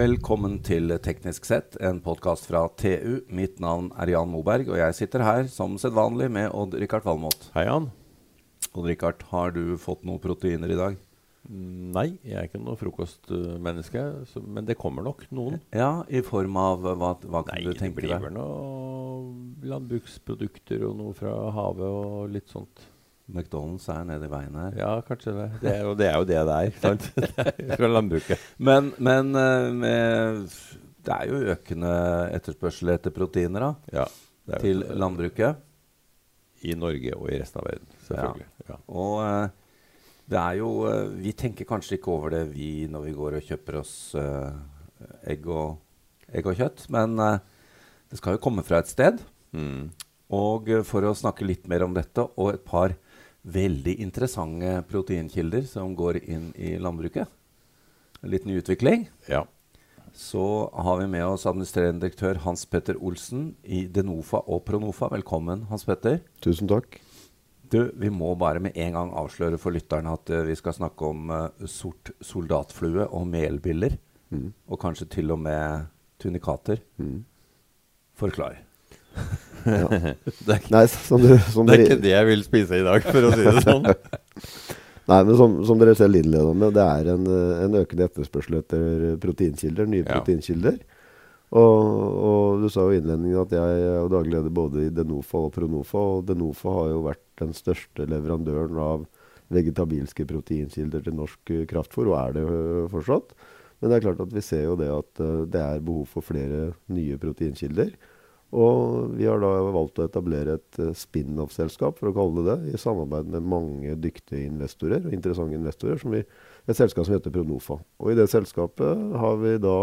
Velkommen til Teknisk sett, en podkast fra TU. Mitt navn er Jan Moberg, og jeg sitter her som sedvanlig med Odd-Rikard Valmot. Hei, Jan. Odd-Rikard, har du fått noen proteiner i dag? Nei, jeg er ikke noe frokostmenneske, så, men det kommer nok noen. Ja, i form av hva, hva kan Nei, du det blir deg? vel noen landbruksprodukter og noe fra havet og litt sånt. McDonald's er nede i veien her. Ja, kanskje det. Det er og det, er jo det det er. Sant? Fra landbruket. Men, men eh, med, det er jo økende etterspørsel etter proteiner da, Ja, til landbruket. I Norge og i resten av verden, selvfølgelig. Ja. Og eh, det er jo eh, Vi tenker kanskje ikke over det vi når vi går og kjøper oss uh, egg, og, egg og kjøtt, men uh, det skal jo komme fra et sted. Mm. Og for å snakke litt mer om dette og et par veldig interessante proteinkilder som går inn i landbruket, en liten utvikling, ja. så har vi med oss administrerende direktør Hans Petter Olsen i Denofa og Pronofa. Velkommen, Hans Petter. Tusen takk. Du, vi må bare med en gang avsløre for lytterne at uh, vi skal snakke om uh, sort soldatflue og melbiller. Mm. Og kanskje til og med tunikater. Mm. Forklar. Det, er, Nei, som, du, som det er dere, ikke det jeg vil spise i dag, for å si det sånn. nei, men som, som dere selv innleda med, det er en, en økende etterspørsel etter proteinkilder, nye Ja. proteinkilder. Og, og du sa jo i innledningen at jeg er daglig leder både i Denofa og Pronofa. Og Denofa har jo vært den største leverandøren av vegetabilske proteinkilder til norsk kraftfôr, og er det eh, fortsatt. Men det er klart at vi ser jo det at eh, det er behov for flere nye proteinkilder. Og vi har da valgt å etablere et eh, spin-off-selskap, for å kalle det det, i samarbeid med mange dyktige investorer og interessante investorer. Som vi, et selskap som heter Pronofa. Og i det selskapet har vi da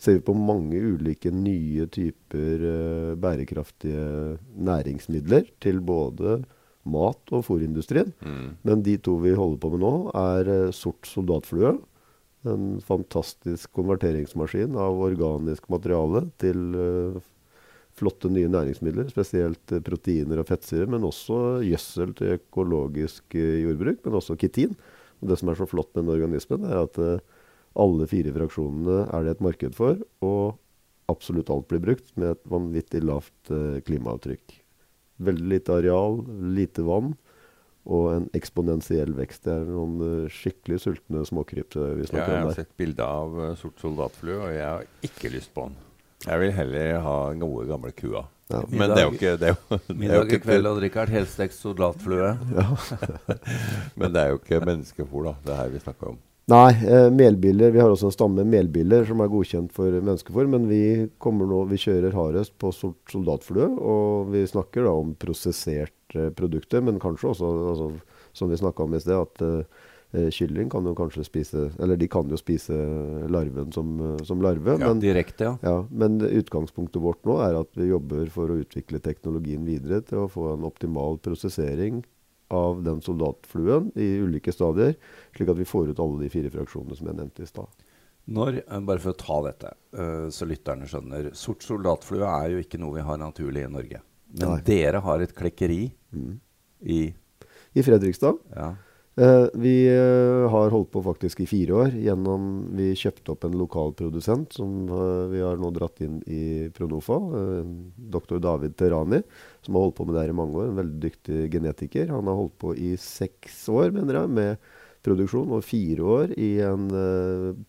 ser vi på mange ulike nye typer uh, bærekraftige næringsmidler til både mat- og fôrindustrien. Mm. Men de to vi holder på med nå, er uh, sort soldatflue. En fantastisk konverteringsmaskin av organisk materiale til eh, flotte nye næringsmidler. Spesielt eh, proteiner og fettsyrer, men også gjødsel til økologisk eh, jordbruk. Men også kitin. Og det som er så flott med den organismen, er at eh, alle fire fraksjonene er det et marked for. Og absolutt alt blir brukt med et vanvittig lavt klimaavtrykk. Veldig lite areal, lite vann og en eksponentiell vekst. Det er noen skikkelig sultne småkryp vi Ja, snakker jeg om har der. sett bilde av sort soldatflue, og jeg har ikke lyst på den. Jeg vil heller ha gode, gamle kua. Ja. Men det er jo ikke det er jo, det er jo Middag i kveld, Odd Rikard. Helstekt soldatflue. Men det er jo ikke menneskefôr, da. Det her vi snakker om. Nei, eh, melbiller. Vi har også en stamme melbiller som er godkjent for menneskefôr. Men vi, nå, vi kjører hardest på soldatflue. Og vi snakker da om prosesserte produkter, men kanskje også, altså, som vi snakka om i sted, at eh, kylling kan jo kanskje spise Eller de kan jo spise larven som, eh, som larve. Ja, men, Direkte, ja. ja, men utgangspunktet vårt nå er at vi jobber for å utvikle teknologien videre til å få en optimal prosessering av den soldatfluen i ulike stadier, slik at vi får ut alle de fire fraksjonene som jeg nevnte i stad. Når, eh, bare for å ta dette, eh, så lytterne skjønner. Sort soldatflue er jo ikke noe vi har naturlig i Norge. Men Nei. dere har et klekkeri Mm. i I Fredrikstad ja. Eh, Vi eh, har holdt på faktisk i fire år gjennom Vi kjøpte opp en lokal produsent som eh, vi har nå dratt inn i Pronofa. Dr. David Terani, som har holdt på med det her i mange år. En veldig dyktig genetiker. Han har holdt på i seks år, mener jeg, med produksjon, og fire år i en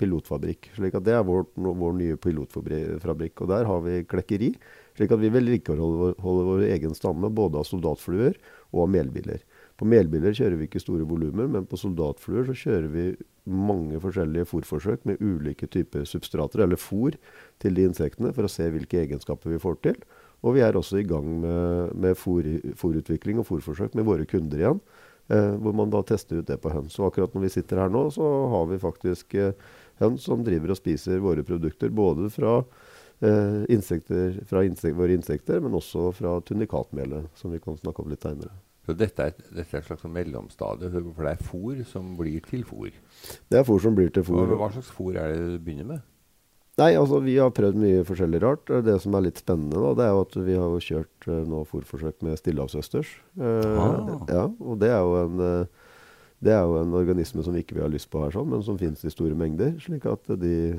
pilotfabrikk. slik at Det er vår, vår nye pilotfabrikk. Og der har vi klekkeri. Slik at vi vedlikeholder vår, vår egen stamme både av soldatfluer og av melbiller. På melbiler kjører vi ikke store volumer, men på soldatfluer så kjører vi mange forskjellige fôrforsøk med ulike typer substrater, eller fôr, til de insektene for å se hvilke egenskaper vi får til. Og vi er også i gang med, med fòrutvikling og fôrforsøk med våre kunder igjen. Eh, hvor man da tester ut det på høns. Og akkurat når vi sitter her nå, så har vi faktisk eh, høns som driver og spiser våre produkter. Både fra, eh, insekter, fra insek våre insekter, men også fra tunikatmelet, som vi kan snakke om litt seinere. Så dette er, et- dette er et slags mellomstadie, for det er fôr som blir til fôr. Det er fôr som blir til fôr. Og Hva slags fôr er det du begynner med? Nei, altså Vi har prøvd mye forskjellig rart. Det som er litt spennende, da, det er jo at vi har jo kjørt eh, nå fôrforsøk med stillehavsøsters. Eh, Ah. ja, og det er jo en eh, Det er jo en organisme som ikke vi har lyst på her, sånn, men som finnes i store mengder. slik at de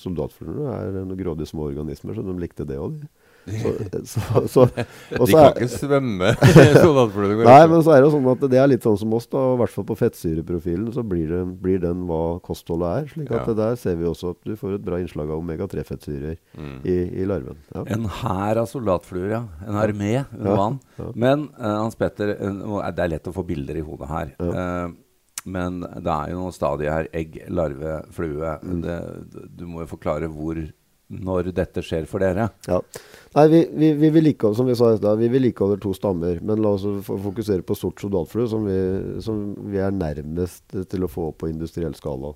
soldatfluene er noen grådige små organismer, så de likte det òg, de. Så, så, så, de kan ikke svømme. Nei, men så er det jo sånn at det er litt sånn som oss. da, og I hvert fall på fettsyreprofilen så blir, det, blir, den hva kostholdet er. slik at ja. Der ser vi også at du får et bra innslag av omega-3-fettsyrer mm. i, i, larven. Ja. En hær av soldatfluer, ja. En armé under vann. Men uh, Hans Petter, uh, det er lett å få bilder i hodet her. Uh, men det er jo noen stadier her. Egg, larve, flue. Mm. Det, du må jo forklare hvor når dette skjer for dere? Ja. Nei, vi, vi, vi vedlikeholder som vi sa da, vi vedlikeholder to stammer. Men la oss fokusere på sort sodalflue, som, som, vi er nærmest til å få opp på industriell skala.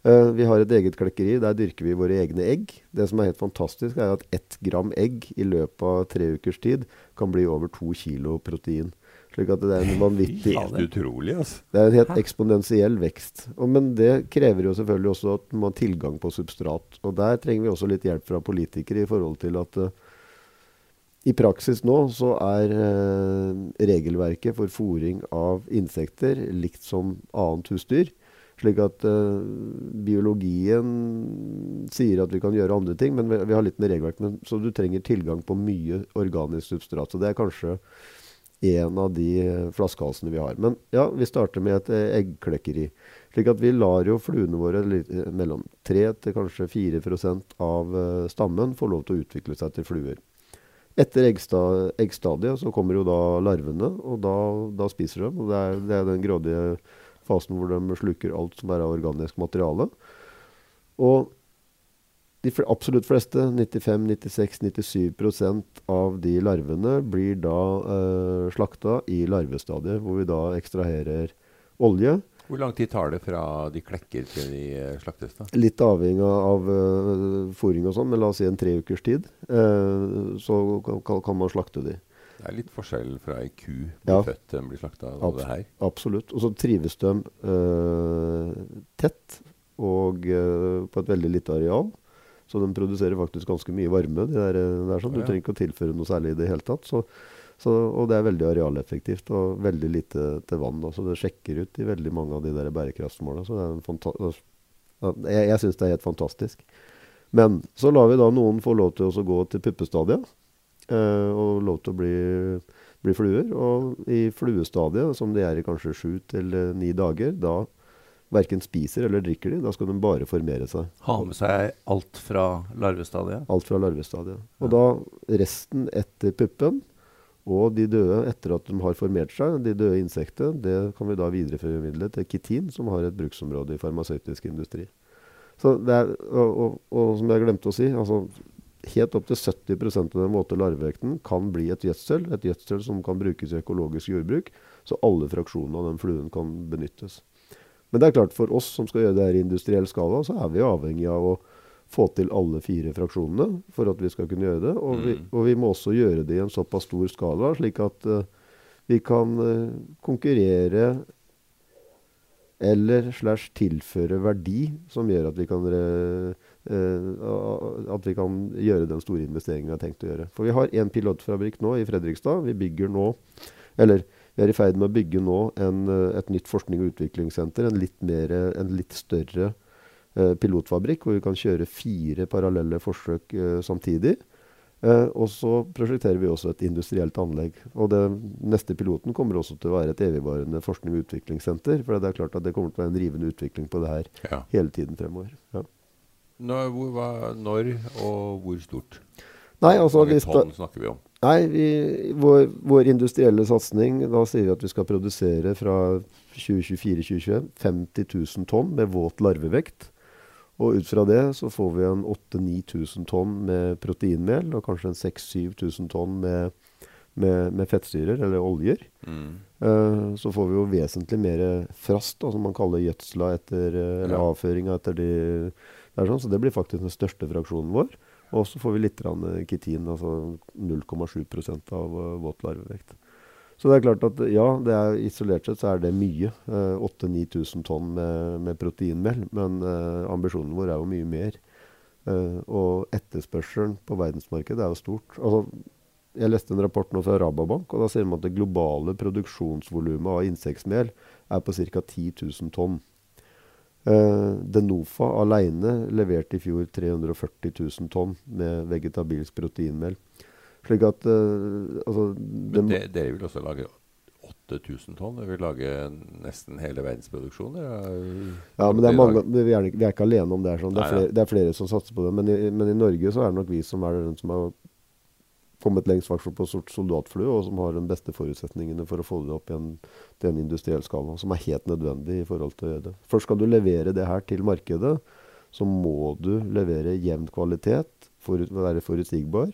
Uh, vi har et eget klekkeri. Der dyrker vi våre egne egg. Det som er helt fantastisk, er at ett gram egg i løpet av tre ukers tid kan bli over to kilo protein. Slik at det er en vanvittig Helt utrolig, altså. Det er en helt eksponentiell vekst. Og, men det krever jo selvfølgelig også at man har tilgang på substrat. Og der trenger vi også litt hjelp fra politikere i forhold til at uh, i praksis nå så er uh, regelverket for fòring av insekter likt som annet husdyr. Slik at uh, biologien sier at vi kan gjøre andre ting, men vi, vi har litt med regelverket. Men, så du trenger tilgang på mye organisk substrat. Så det er kanskje en av de eh, flaskehalsene vi har. Men ja, vi starter med et eh, eggklekkeri. Slik at vi lar jo fluene våre eh, mellom 3 til kanskje 4% av stammen få lov til å utvikle seg til fluer. Etter eggstadiet så kommer jo da larvene, og da, da spiser de. og det er, det er, den grådige fasen hvor de sluker alt som er av organisk materiale. Og de absolutt fleste, 95-96-97% av de larvene, blir da uh, slakta i larvestadiet, hvor vi da ekstraherer olje. Hvor lang tid tar det fra de klekker til de uh, slaktes? da? Litt avhengig av uh, fôring og sånn, men la oss si en tre ukers tid. Uh, så kan, kan, man slakte de. Det er litt forskjell fra ei ku blir ja, født til den blir slakta? Abs absolutt. Og så trives de tett og på et veldig lite areal. Så de produserer faktisk ganske mye varme. De der, eh, der sånn. Du trenger ikke å tilføre noe særlig i det hele tatt. Så, så, og det er veldig arealeffektivt og veldig lite til vann. Så det sjekker ut i veldig mange av de der bærekraftsmålene. Så det er en jeg, jeg syns det er helt fantastisk. Men så lar vi da noen få lov til å gå til puppestadiet. Eh, og lov til å bli, bli, fluer. Og i fluestadiet, som de er i kanskje sju til ni dager, da verken spiser eller drikker de. Da skal de bare formere seg. Ha med seg alt fra larvestadiet? Alt fra larvestadiet. Og da resten etter puppen og de døde etter at de har formert seg, de døde insekter, det kan vi da videreformidle til kitin, som har et bruksområde i farmasøytisk industri. Så det er, og, og, og som jeg glemte å si, altså helt opp til 70% av den våte larvevekten kan bli et gjødsel. Et gjødsel som kan brukes i økologisk jordbruk. Så alle fraksjonene av den fluen kan benyttes. Men det er klart for oss som skal gjøre det her i industriell skala, så er vi avhengig av å få til alle fire fraksjonene for at vi skal kunne gjøre det. Og, mm. vi, og vi, må også gjøre det i en såpass stor skala, slik at uh, vi kan uh, konkurrere eller slash tilføre verdi som gjør at vi kan uh, at vi kan gjøre den store investeringen vi har tenkt å gjøre. For vi har én pilotfabrikk nå i Fredrikstad. Vi bygger nå, eller vi er i ferd med å bygge nå en, eh, et nytt forskning- og utviklingssenter. En litt, mer, en litt større eh, pilotfabrikk hvor vi kan kjøre fire parallelle forsøk eh, samtidig. Eh, og så prosjekterer vi også et industrielt anlegg. Og det neste piloten kommer også til å være et evigvarende forskning- og utviklingssenter. For det er klart at det kommer til å være en rivende utvikling på det her ja. hele tiden fremover. Ja. Når, hvor, hva, når, og hvor stort? Nei, altså, Hvor mange tonn snakker vi om? Nei, vi, vår, vår, industrielle satsing Da sier vi at vi skal produsere fra 2024-2025 50 000 tonn med våt larvevekt. Og ut fra det så får vi en 8000-9000 tonn med proteinmel og kanskje en 6000-7000 tonn med, med, med, fettsyrer, eller oljer. Mm. Uh, så får vi jo vesentlig mer frast, da, som man kaller gjødsla etter, eh, eller ja. avføringa etter de det sånn, Så det blir faktisk den største fraksjonen vår. Og så får vi litt kitin, altså 0,7 av uh, våt larvevekt. Så det er klart at ja, er, isolert sett så er det mye. Uh, 8000-9000 tonn med, med, proteinmel. Men uh, ambisjonen vår er jo mye mer. Uh, og etterspørselen på verdensmarkedet er jo stort. Altså, Jeg leste en rapport nå fra Rababank, og da sier man at det globale produksjonsvolumet av insektmel er på ca. 10 000 tonn. Uh, Denofa alene leverte i fjor 340 000 tonn med vegetabilsk proteinmel. Slik at uh, altså, Men det, dere vil også lage 8000 tonn? Dere vil lage nesten hele verdensproduksjonen? Ja, men det er mange, vi, er, vi er ikke alene om det. Sånn. Det, er flere, det, er flere, som satser på det. Men i, men i, Norge så er det nok vi som er den som har kommet lengst faktisk på sort soldatflue, og som har de beste forutsetningene for å få det opp igjen til en industriell skala. Som er helt nødvendig i forhold til det. Først skal du levere det her til markedet, så må du levere jevn kvalitet, for, være forutsigbar.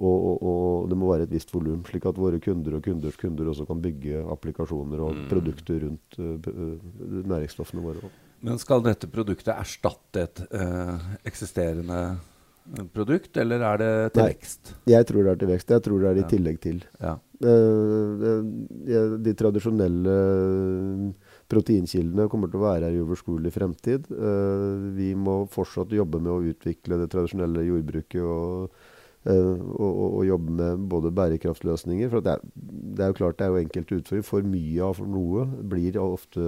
Og, og, og, det må være et visst volum, slik at våre kunder og kunders kunder også kan bygge applikasjoner og mm. produkter rundt uh, næringsstoffene våre. Men skal dette produktet erstatte et uh, eksisterende produkt, eller er det til Nei, vekst? Jeg tror det er til vekst. Jeg tror det er i ja. tillegg til. Ja. Uh, de, tradisjonelle proteinkildene kommer til å være her i overskuelig fremtid. Uh, vi må fortsatt jobbe med å utvikle det tradisjonelle jordbruket og Og, og, jobbe med både bærekraftløsninger. For det er, det er, jo klart det er jo enkelte utfordringer. For mye av noe blir ofte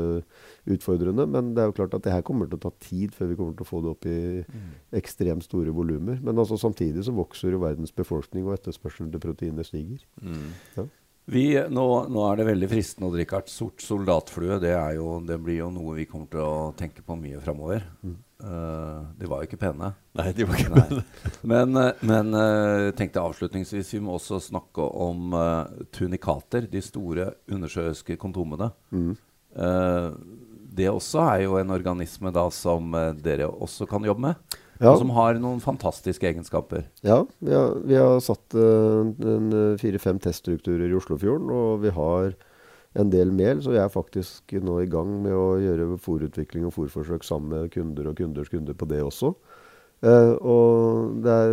utfordrende. Men det er jo klart at det her kommer til å ta tid før vi kommer til å få det opp i mm. ekstremt store volumer. Men altså samtidig så vokser jo verdens befolkning, og etterspørselen til proteiner stiger. Mm. Ja. Vi, nå, nå, er det veldig fristende å drikke sort soldatflue. Det, jo, det, blir jo noe vi kommer til å tenke på mye framover. Mm. Uh, de var jo ikke pene. Nei, de var ikke pene. Men, uh, men uh, tenkte avslutningsvis vi må også snakke om tunikater. De store undersjøiske kondomene. Mm. det også er jo en organisme da som dere også kan jobbe med. Ja. Og som har noen fantastiske egenskaper. Ja, vi har, vi har satt fire-fem teststrukturer i Oslofjorden. Og vi har en del mel, så jeg er faktisk nå i gang med å gjøre fòrutvikling og fòrforsøk sammen med kunder og kunders kunder på det også. Uh, og det er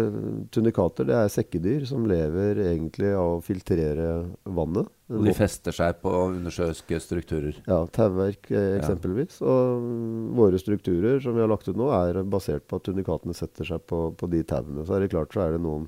tunikater det er sekkedyr som lever egentlig av å filtrere vannet. Og de fester seg på undersjøiske strukturer? Ja, tauverk eh, eksempelvis. Ja. Og våre strukturer som vi har lagt ut nå, er basert på at tunikatene setter seg på, på de tauene. Så er det klart så er det noen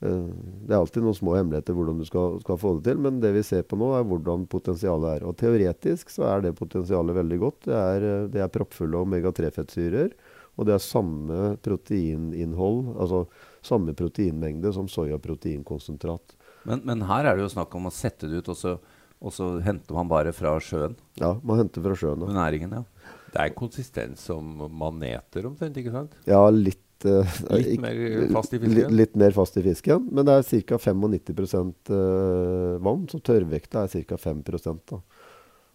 det er alltid noen små hemmeligheter hvordan du skal, skal, få det til, men det vi ser på nå, er hvordan potensialet er. Og Teoretisk så er det potensialet veldig godt. Det er, eh, det er proppfulle omega-3-fettsyrer. Og det er samme proteininnhold, altså samme proteinmengde som soyaproteinkonsentrat. Men, men her er det jo snakk om å sette det ut, og så, og så henter man bare fra sjøen? Ja, man henter fra sjøen. Ja. Næringen, ja. Det er konsistens som maneter omtrent, ikke sant? Ja, litt uh, litt mer fast i fisken? Litt, litt, mer fast i fisken. Men det er ca. 95 uh, vann, så tørrvekta er ca. 5 da.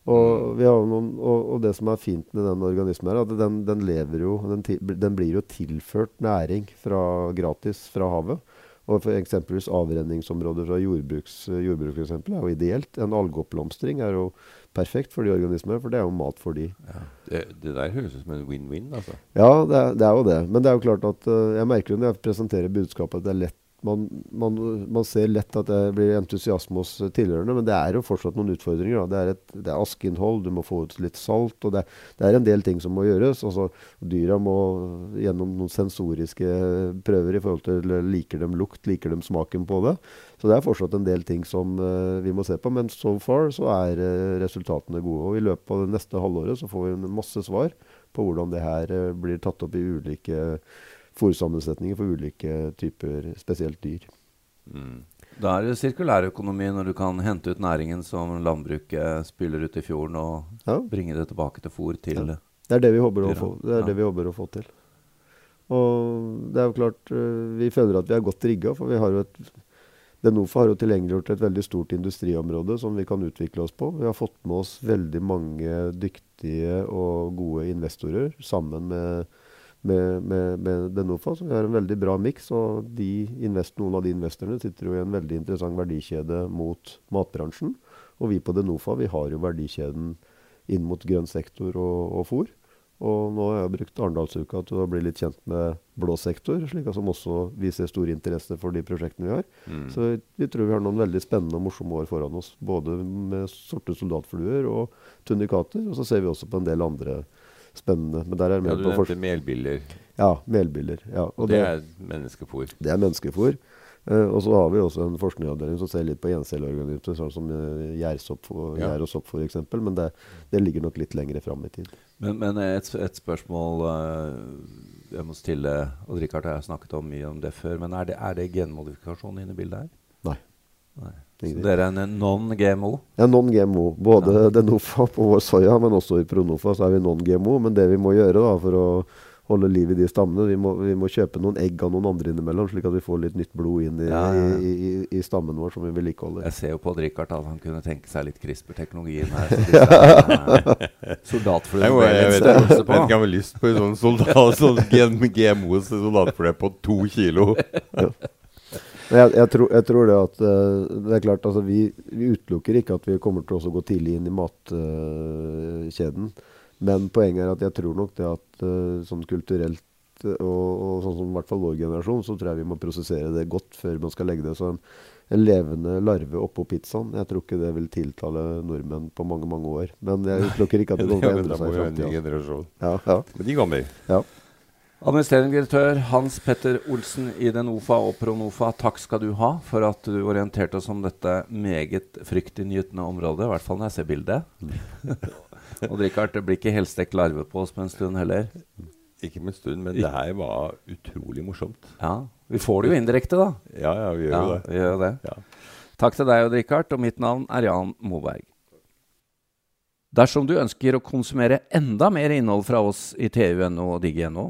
Og, mm. noen, og, og, det som er fint med den organismen, er at den, den lever jo den, den, blir jo tilført næring fra, gratis fra havet. Og for eksempelvis avrenningsområder fra jordbruks, jordbruk for eksempel, er jo ideelt. En algeoppblomstring er jo perfekt for de organismene, for det er jo mat for de. Ja, det, det, der høres ut som en win-win, altså. Ja, det er, det er, jo det. Men det er jo klart at uh, jeg merker jo når jeg presenterer budskapet, at det er lett man, man, man, ser lett at det blir entusiasme hos tilhørende, men det er jo fortsatt noen utfordringer. Det er, et, det er, askeinnhold, du må få ut litt salt. og Det, det er en del ting som må gjøres. Altså, dyra må gjennom noen sensoriske prøver i forhold til liker dem lukt, liker dem smaken på det. Så det er fortsatt en del ting som uh, vi må se på. Men so far så er uh, resultatene gode. Og i løpet av det neste halvåret så får vi masse svar på hvordan det her uh, blir tatt opp i ulike fòrsammensetninger for ulike typer, spesielt dyr. Mm. Da er det sirkulærøkonomi når du kan hente ut næringen som landbruket spyler ut i fjorden, og ja. bringe det tilbake til fôr til ja. Det er det vi håper å få, det er det vi håper å få til. Og det er jo klart, vi føler at vi er godt rigga, for vi har jo et Denofa har jo tilgjengeliggjort et veldig stort industriområde som vi kan utvikle oss på. Vi har fått med oss veldig mange dyktige og gode investorer sammen med, med, med, med Denofa. Så vi har en veldig bra miks. Og noen av de investorene sitter jo i en veldig interessant verdikjede mot matbransjen. Og vi på Denofa vi har jo verdikjeden inn mot grønn sektor og, og fôr. Og nå har jeg brukt Arendalsuka til å bli litt kjent med blå sektor, slik som også viser stor interesse for de prosjektene vi har. Mm. Så vi tror vi har noen veldig spennende og morsomme år foran oss. Både med sorte soldatfluer og tunikater. Og så ser vi også på en del andre spennende. Men der er ja, du nevnte melbiller. Ja, melbiller. Ja. Og, og det, det, er menneskefôr? Det er menneskefôr. Uh, og så har vi også en forskningsavdeling som ser litt på encelleorganismer, sånn som uh, gjærsopp og, Ja. sopp f.eks. Men det, det ligger nok litt lenger fram i tid. Men, men et, et spørsmål uh, jeg må stille Og Richard har snakket om mye om det før. Men er det, er det genmodifikasjon inne i bildet her? Nei. Så dere er en non-GMO? Ja, non-GMO. Både Denofa på vår soya, men også i Pronofa så er vi non-GMO. Men det vi må gjøre da, for å holde liv i de stammene, vi må, vi må kjøpe noen egg av noen andre innimellom, slik at vi får litt nytt blod inn i, Ja, ja, ja. i, i, i stammen vår som vi vedlikeholder. Jeg ser jo på Richard at han kunne tenke seg litt CRISPR-teknologi inn her. Eh, Jeg, ble jeg, litt vet, jeg vet ikke om jeg har lyst på en sånn soldat, sånn GM GMOs soldatfløy på to kilo. Men jeg, jeg, tror, jeg tror det at eh, Det er klart, altså vi, vi utelukker ikke at vi kommer til å gå tidlig inn i matkjeden. men poenget er at jeg tror nok det at eh, sånn kulturelt eh, og, og sånn som i hvert fall vår generasjon, så tror jeg vi må prosessere det godt før man skal legge det. Så en, en levende larve oppå pizzaen, jeg tror ikke det vil tiltale nordmenn på mange, mange år. Men jeg utelukker ikke at det kommer til å endre seg. Ja, ja, Men de kommer. ja. Administrerende direktør Hans Petter Olsen i Denofa og Pronofa, takk skal du ha for at du orienterte oss om dette meget fryktinngytende området. I hvert fall når jeg ser bildet. og Richard, det blir ikke helstekt larve på oss på en stund heller. Ikke med en stund, men det her var utrolig morsomt. Ja, Vi får det jo indirekte, da. Ja, ja, vi gjør Ja, det. vi gjør det. Ja. Takk til deg, Odd Rikard, og mitt navn er Jan Moberg. Dersom du ønsker å konsumere enda mer innhold fra oss i TU.no og Digi.no,